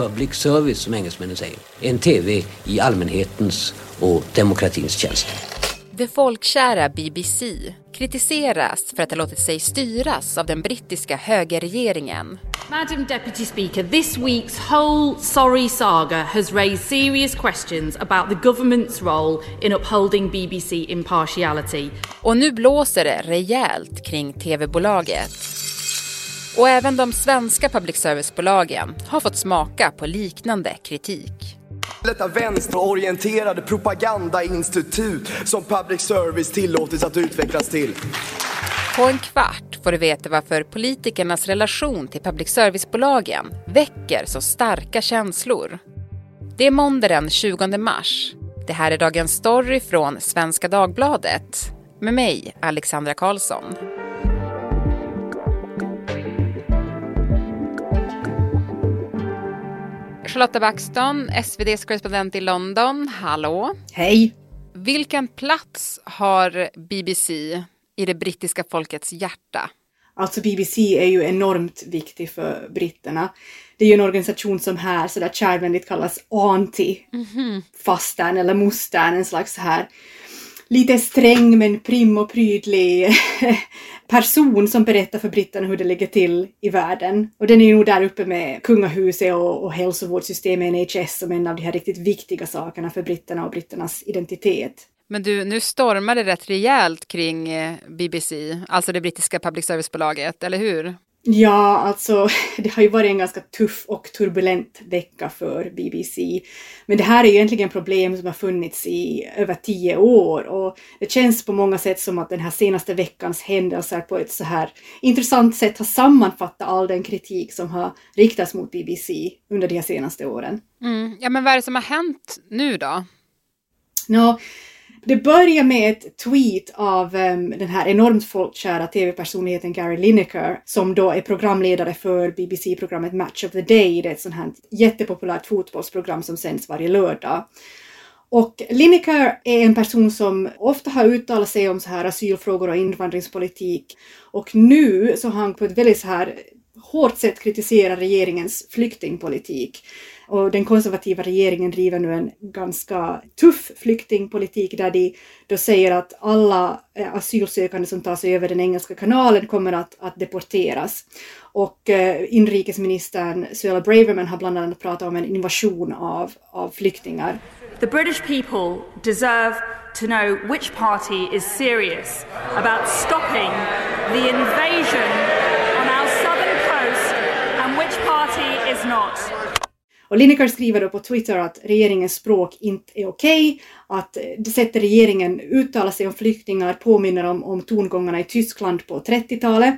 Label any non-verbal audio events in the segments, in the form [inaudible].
public service som engelsmännen säger. En TV i allmänhetens och demokratins tjänst. Det folkkära BBC kritiseras för att ha låtit sig styras av den brittiska högerregeringen. Madam Deputy Speaker, this week's whole sorry saga has raised serious questions about the government's role in upholding BBC impartiality. Och nu blåser det rejält kring tv-bolaget. Och även de svenska public service-bolagen har fått smaka på liknande kritik. Detta vänsterorienterade propagandainstitut som public service tillåtits att utvecklas till. På en kvart får du veta varför politikernas relation till public service-bolagen väcker så starka känslor. Det är måndag den 20 mars. Det här är dagens story från Svenska Dagbladet med mig, Alexandra Karlsson. Charlotta Baxton, SVDs korrespondent i London. Hallå! Hej! Vilken plats har BBC i det brittiska folkets hjärta? Alltså BBC är ju enormt viktig för britterna. Det är ju en organisation som här sådär kärvänligt kallas auntie, mm -hmm. fastan eller mostern, en slags här lite sträng men prim och prydlig person som berättar för britterna hur det ligger till i världen. Och den är ju nog där uppe med kungahuset och, och hälsovårdssystemet NHS som en av de här riktigt viktiga sakerna för britterna och britternas identitet. Men du, nu stormar det rätt rejält kring eh, BBC, alltså det brittiska public service-bolaget, eller hur? Ja, alltså [laughs] det har ju varit en ganska tuff och turbulent vecka för BBC. Men det här är ju egentligen problem som har funnits i över tio år och det känns på många sätt som att den här senaste veckans händelser på ett så här intressant sätt har sammanfattat all den kritik som har riktats mot BBC under de här senaste åren. Mm. Ja, men vad är det som har hänt nu då? No, det börjar med ett tweet av um, den här enormt folkkära tv-personligheten Gary Lineker som då är programledare för BBC-programmet Match of the Day. Det är ett sånt här jättepopulärt fotbollsprogram som sänds varje lördag. Och Lineker är en person som ofta har uttalat sig om så här asylfrågor och invandringspolitik. Och nu så har han på ett väldigt så här hårt sätt kritiserat regeringens flyktingpolitik. Och den konservativa regeringen driver nu en ganska tuff flyktingpolitik där de då säger att alla eh, asylsökande som tar sig över den engelska kanalen kommer att, att deporteras. Och eh, inrikesministern Suella Braverman har bland annat pratat om en invasion av, av flyktingar. The British people deserve to know which party is serious about stopping the invasion Och Lineker skriver då på Twitter att regeringens språk inte är okej, okay, att det sättet regeringen uttalar sig om flyktingar påminner om, om tongångarna i Tyskland på 30-talet.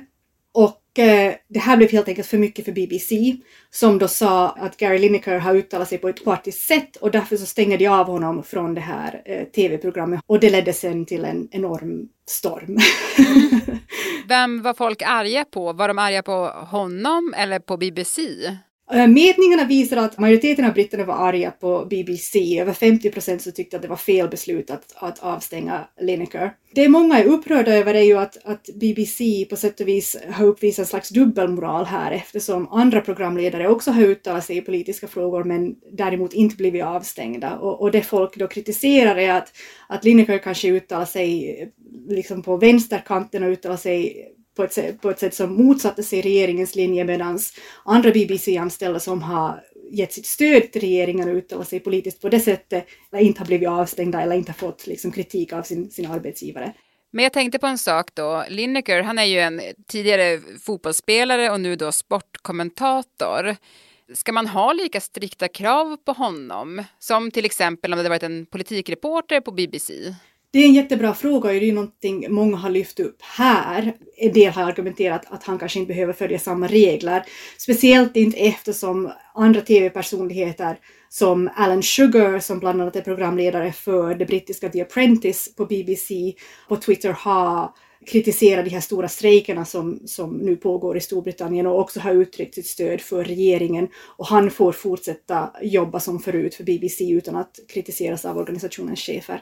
Och eh, det här blev helt enkelt för mycket för BBC som då sa att Gary Lineker har uttalat sig på ett partiskt sätt och därför så stänger de av honom från det här eh, tv-programmet och det ledde sen till en enorm storm. [laughs] Vem var folk arga på? Var de arga på honom eller på BBC? Eh, Mätningarna visar att majoriteten av britterna var arga på BBC. Över 50 procent så tyckte att det var fel beslut att, att avstänga Lineker. Det många är upprörda över är ju att, att BBC på sätt och vis har uppvisat en slags dubbelmoral här eftersom andra programledare också har uttalat sig i politiska frågor men däremot inte blivit avstängda. Och, och det folk då kritiserar är att, att Lineker kanske uttalar sig eh, liksom på vänsterkanten och uttalar sig på ett, sätt, på ett sätt som motsatte sig regeringens linje medan andra BBC-anställda som har gett sitt stöd till regeringen och uttalat sig politiskt på det sättet eller inte har blivit avstängda eller inte har fått liksom, kritik av sin, sin arbetsgivare. Men jag tänkte på en sak då. Lineker, han är ju en tidigare fotbollsspelare och nu då sportkommentator. Ska man ha lika strikta krav på honom som till exempel om det hade varit en politikreporter på BBC? Det är en jättebra fråga och det är någonting många har lyft upp här. En del har argumenterat att han kanske inte behöver följa samma regler. Speciellt inte eftersom andra tv-personligheter som Alan Sugar som bland annat är programledare för det brittiska The Apprentice på BBC på Twitter har kritiserat de här stora strejkerna som, som nu pågår i Storbritannien och också har uttryckt sitt stöd för regeringen. Och han får fortsätta jobba som förut för BBC utan att kritiseras av organisationens chefer.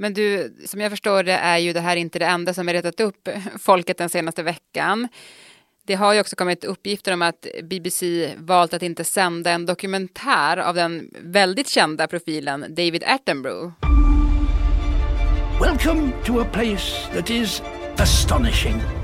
Men du, som jag förstår det är ju det här inte det enda som har retat upp folket den senaste veckan. Det har ju också kommit uppgifter om att BBC valt att inte sända en dokumentär av den väldigt kända profilen David Attenborough. Welcome to a place that is astonishing.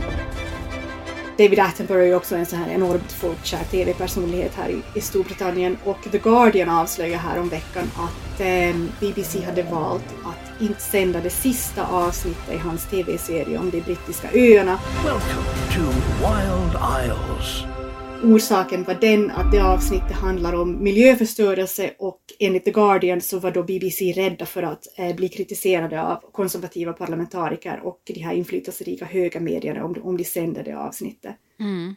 David Attenborough är också en sån här enormt folkkär tv-personlighet här i, i Storbritannien och The Guardian avslöjade här om veckan att eh, BBC hade valt att inte sända det sista avsnittet i hans tv-serie om de brittiska öarna. Welcome to Wild Isles. Orsaken var den att det avsnittet handlar om miljöförstörelse och enligt The Guardian så var då BBC rädda för att eh, bli kritiserade av konservativa parlamentariker och de här inflytelserika höga medierna om, om de sände det avsnittet. Mm.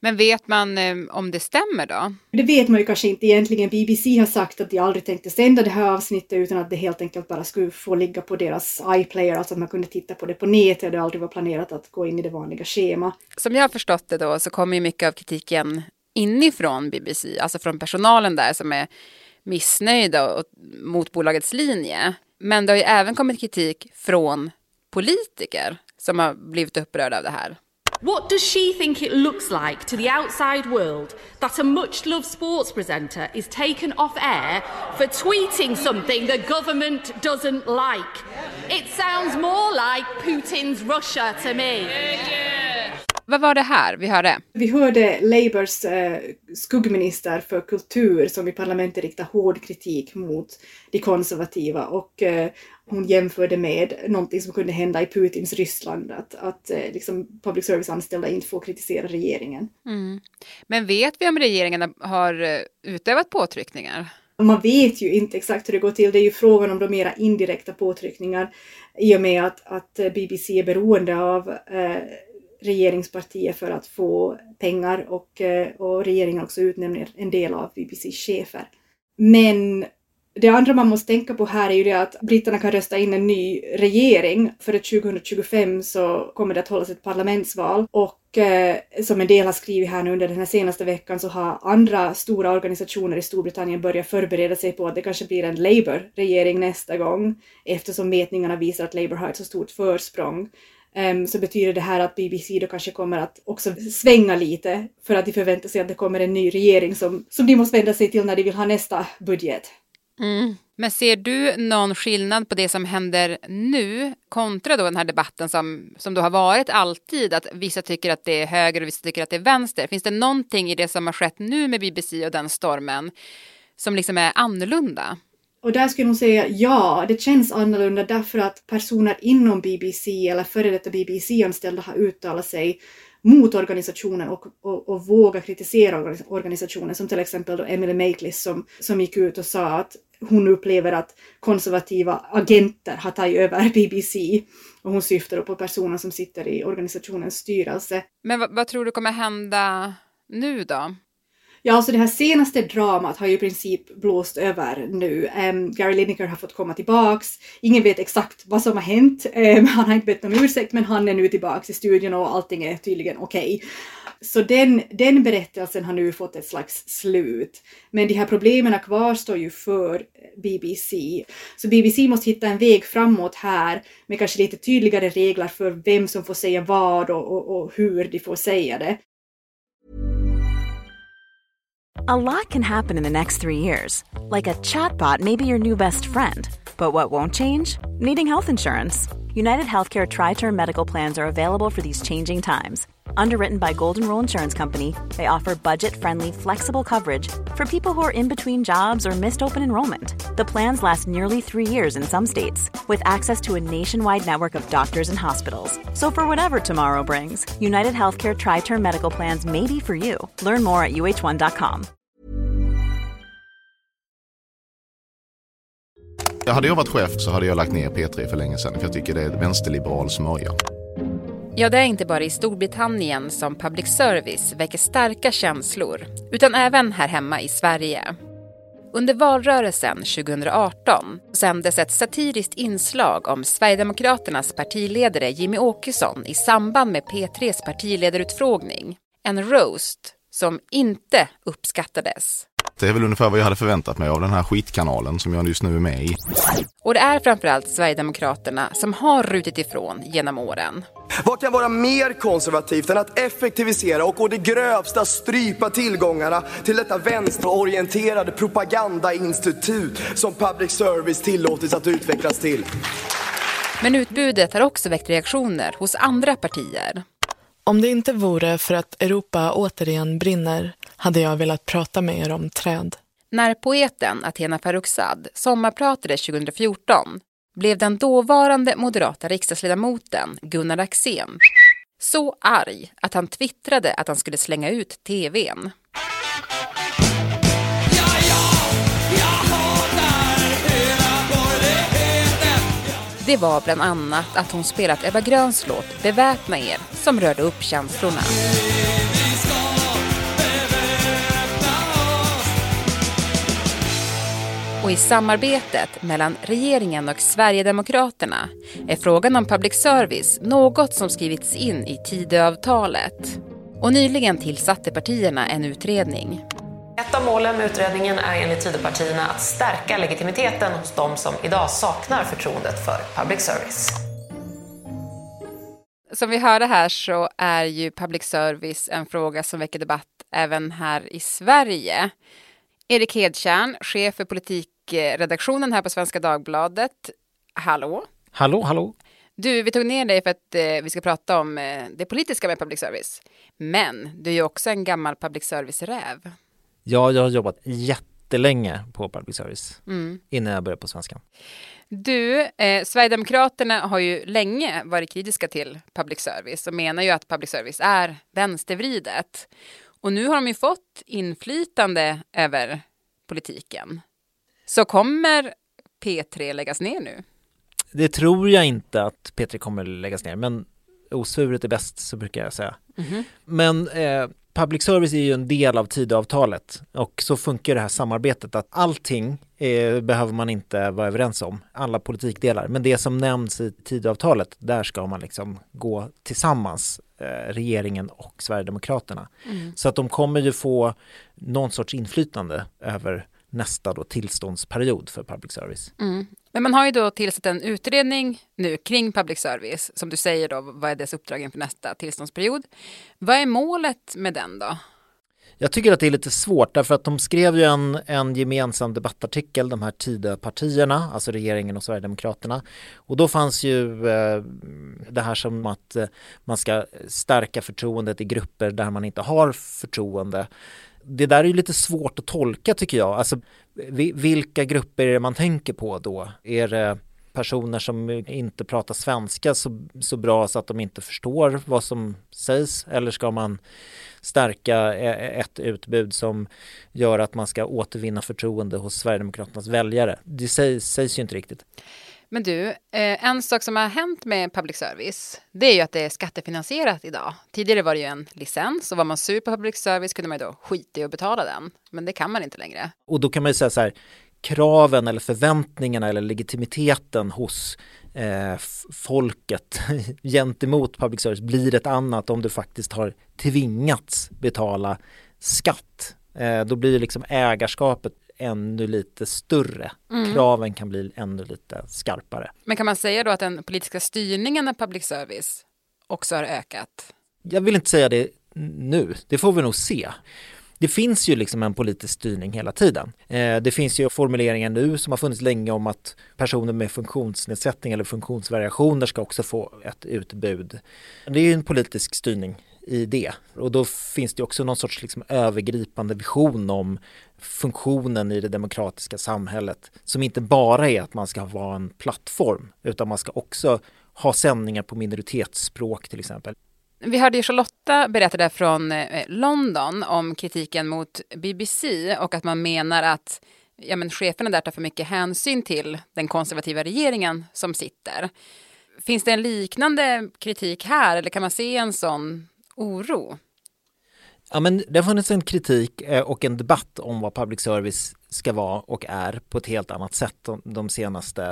Men vet man eh, om det stämmer då? Det vet man ju kanske inte egentligen. BBC har sagt att de aldrig tänkte sända det här avsnittet utan att det helt enkelt bara skulle få ligga på deras iPlayer, alltså att man kunde titta på det på nätet och det aldrig var planerat att gå in i det vanliga schema. Som jag har förstått det då så kommer ju mycket av kritiken inifrån BBC, alltså från personalen där som är missnöjda och, mot bolagets linje. Men det har ju även kommit kritik från politiker som har blivit upprörda av det här. What does she think it looks like to the outside world that a much loved sports presenter is taken off air for tweeting something the government doesn't like? It sounds more like Putin's Russia to me. Vad var det här vi hörde? Vi hörde Labours eh, skuggminister för kultur som i parlamentet riktar hård kritik mot de konservativa och eh, hon jämförde med någonting som kunde hända i Putins Ryssland, att, att eh, liksom public service-anställda inte får kritisera regeringen. Mm. Men vet vi om regeringen har eh, utövat påtryckningar? Man vet ju inte exakt hur det går till. Det är ju frågan om de mera indirekta påtryckningar i och med att, att BBC är beroende av eh, regeringspartier för att få pengar och, eh, och regeringen också utnämner en del av BBCs chefer. Men det andra man måste tänka på här är ju det att britterna kan rösta in en ny regering. För att 2025 så kommer det att hållas ett parlamentsval och eh, som en del har skrivit här nu under den här senaste veckan så har andra stora organisationer i Storbritannien börjat förbereda sig på att det kanske blir en Labour-regering nästa gång eftersom mätningarna visar att Labour har ett så stort försprång. Um, så betyder det här att BBC då kanske kommer att också svänga lite för att de förväntar sig att det kommer en ny regering som, som de måste vända sig till när de vill ha nästa budget. Mm. Men ser du någon skillnad på det som händer nu kontra då den här debatten som, som då har varit alltid att vissa tycker att det är höger och vissa tycker att det är vänster. Finns det någonting i det som har skett nu med BBC och den stormen som liksom är annorlunda? Och där skulle jag nog säga ja, det känns annorlunda därför att personer inom BBC eller före detta BBC-anställda har uttalat sig mot organisationen och, och, och våga kritisera organisationen, som till exempel då Emily Maitlis som, som gick ut och sa att hon upplever att konservativa agenter har tagit över BBC. Och hon syftar då på personer som sitter i organisationens styrelse. Men vad, vad tror du kommer hända nu då? Ja, alltså det här senaste dramat har ju i princip blåst över nu. Um, Gary Lineker har fått komma tillbaks. Ingen vet exakt vad som har hänt. Um, [laughs] han har inte bett om ursäkt, men han är nu tillbaks i studion och allting är tydligen okej. Okay. Så den, den berättelsen har nu fått ett slags slut. Men de här problemen kvarstår ju för BBC. Så BBC måste hitta en väg framåt här med kanske lite tydligare regler för vem som får säga vad och, och, och hur de får säga det. A lot can happen in the next three years. Like a chatbot maybe your new best friend. But what won't change? Needing health insurance. United Healthcare Tri Term Medical Plans are available for these changing times. Underwritten by Golden Rule Insurance Company, they offer budget friendly, flexible coverage for people who are in between jobs or missed open enrollment. The plans last nearly three years in some states, with access to a nationwide network of doctors and hospitals. So, for whatever tomorrow brings, United Healthcare Tri Term Medical Plans may be for you. Learn more at uh1.com. Hade jag varit chef så hade jag lagt ner P3 för länge sedan, för jag tycker det är vänsterliberal smörja. Ja, det är inte bara i Storbritannien som public service väcker starka känslor, utan även här hemma i Sverige. Under valrörelsen 2018 sändes ett satiriskt inslag om Sverigedemokraternas partiledare Jimmy Åkesson i samband med P3s partiledarutfrågning. En roast som inte uppskattades. Det är väl ungefär vad jag hade förväntat mig av den här skitkanalen som jag just nu är med i. Och det är framförallt Sverigedemokraterna som har rutit ifrån genom åren. Vad kan vara mer konservativt än att effektivisera och å det grövsta strypa tillgångarna till detta vänsterorienterade propagandainstitut som public service tillåtits att utvecklas till? Men utbudet har också väckt reaktioner hos andra partier. Om det inte vore för att Europa återigen brinner hade jag velat prata med er om träd. När poeten Athena Farrokhzad sommarpratade 2014 blev den dåvarande moderata riksdagsledamoten Gunnar Axén så arg att han twittrade att han skulle slänga ut tvn. Det var bland annat att hon spelat Ebba Gröns låt Beväpna er som rörde upp känslorna. Och i samarbetet mellan regeringen och Sverigedemokraterna är frågan om public service något som skrivits in i Tidöavtalet. Och nyligen tillsatte partierna en utredning. Ett av målen med utredningen är enligt Tidöpartierna att stärka legitimiteten hos de som idag saknar förtroendet för public service. Som vi hörde här så är ju public service en fråga som väcker debatt även här i Sverige. Erik Hedtjärn, chef för politikredaktionen här på Svenska Dagbladet. Hallå? Hallå, hallå. Du, vi tog ner dig för att eh, vi ska prata om eh, det politiska med public service. Men du är ju också en gammal public service-räv. Ja, jag har jobbat jättelänge på public service Mm. innan jag började på svenska. Du, eh, Sverigedemokraterna har ju länge varit kritiska till public service och menar ju att public service är vänstervridet. Och nu har de ju fått inflytande över politiken. Så kommer P3 läggas ner nu? Det tror jag inte att P3 kommer läggas ner, men osvuret är bäst så brukar jag säga. Mhm. Men eh, public service är ju en del av Tidöavtalet och så funkar det här samarbetet att allting eh, behöver man inte vara överens om, alla politikdelar. Men det som nämns i Tidöavtalet, där ska man liksom gå tillsammans, eh, regeringen och Sverigedemokraterna. Mm. Så att de kommer ju få någon sorts inflytande över nästa då tillståndsperiod för public service. Mm. Men man har ju då tillsatt en utredning nu kring public service. Som du säger då, vad är dess uppdrag inför nästa tillståndsperiod? Vad är målet med den då? Jag tycker att det är lite svårt därför att de skrev ju en, en gemensam debattartikel, de här Tidöpartierna, alltså regeringen och Sverigedemokraterna. Och då fanns ju eh, det här som att eh, man ska stärka förtroendet i grupper där man inte har förtroende. Det där är ju lite svårt att tolka tycker jag. Alltså, vilka grupper är det man tänker på då? Är det personer som inte pratar svenska så, så bra så att de inte förstår vad som sägs? Eller ska man stärka e, ett utbud som gör att man ska återvinna förtroende hos Sverigedemokraternas väljare? Det sägs, sägs ju inte riktigt. Men du, eh, en sak som har hänt med public service, det är ju att det är skattefinansierat idag. Tidigare var det ju en licens och var man sur på public service kunde man ju då skita i att betala den. Men det kan man inte längre. Och då kan man ju säga så här, kraven eller förväntningarna eller legitimiteten hos eh, folket [laughs] gentemot public service blir ett annat om du faktiskt har tvingats betala skatt. Eh, då blir liksom ägarskapet ännu lite större. Mm. Kraven kan bli ännu lite skarpare. Men kan man säga då att den politiska styrningen av public service också har ökat? Jag vill inte säga det nu, det får vi nog se. Det finns ju liksom en politisk styrning hela tiden. Eh, det finns ju formuleringar nu som har funnits länge om att personer med funktionsnedsättning eller funktionsvariationer ska också få ett utbud. Det är ju en politisk styrning i det och då finns det också någon sorts liksom övergripande vision om funktionen i det demokratiska samhället som inte bara är att man ska vara en plattform utan man ska också ha sändningar på minoritetsspråk till exempel. Vi hörde ju Charlotta berätta där från eh, London om kritiken mot BBC och att man menar att ja, men cheferna där tar för mycket hänsyn till den konservativa regeringen som sitter. Finns det en liknande kritik här eller kan man se en sån oro? Ja, men det har funnits en kritik eh, och en debatt om vad public service ska vara och är på ett helt annat sätt de, senaste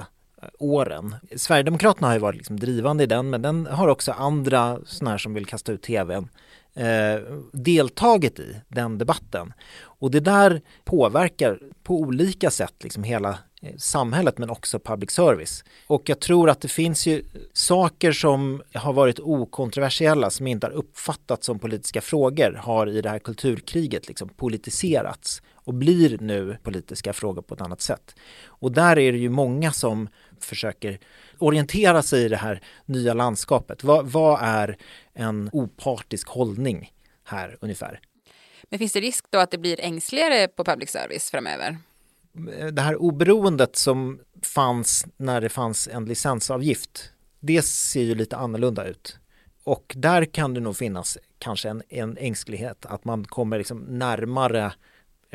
eh, åren. Sverigedemokraterna har ju varit liksom drivande i den men den har också andra sådana här som vill kasta ut tvn eh, deltagit i den debatten. Och det där påverkar på olika sätt liksom hela samhället men också public service. Och jag tror att det finns ju saker som har varit okontroversiella som inte har uppfattats som politiska frågor har i det här kulturkriget liksom politiserats och blir nu politiska frågor på ett annat sätt. Och där är det ju många som försöker orientera sig i det här nya landskapet. Vad, vad är en opartisk hållning här ungefär? Men finns det risk då att det blir ängsligare på public service framöver? Det här oberoendet som fanns när det fanns en licensavgift, det ser ju lite annorlunda ut. Och där kan det nog finnas kanske en, en ängslighet att man kommer liksom närmare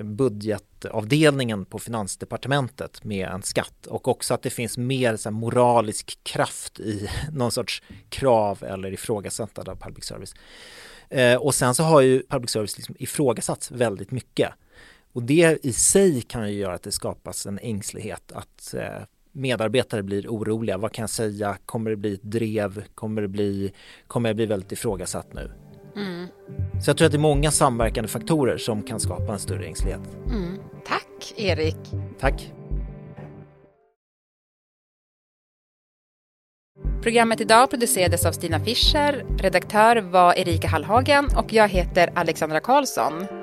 budgetavdelningen på finansdepartementet med en skatt och också att det finns mer så moralisk kraft i [laughs] någon sorts krav eller ifrågasättande av public service. Eh, och sen så har ju public service liksom ifrågasatts väldigt mycket. Och det i sig kan ju göra att det skapas en ängslighet att eh, medarbetare blir oroliga. Vad kan jag säga? Kommer det bli ett drev? Kommer, det bli, kommer jag bli väldigt ifrågasatt nu? Mm. Så jag tror att det är många samverkande faktorer som kan skapa en större ängslighet. Mm. Tack Erik. Tack. Programmet idag producerades av Stina Fischer, redaktör var Erika Hallhagen och jag heter Alexandra Karlsson.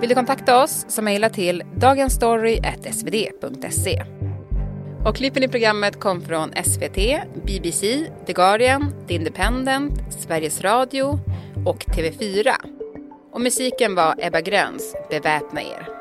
Vill du kontakta oss så mejla till dagensstory.svd.se. Och klippen i programmet kom från SVT, BBC, The Guardian, The Independent, Sveriges Radio och TV4. Och musiken var Ebba Gröns Beväpna er.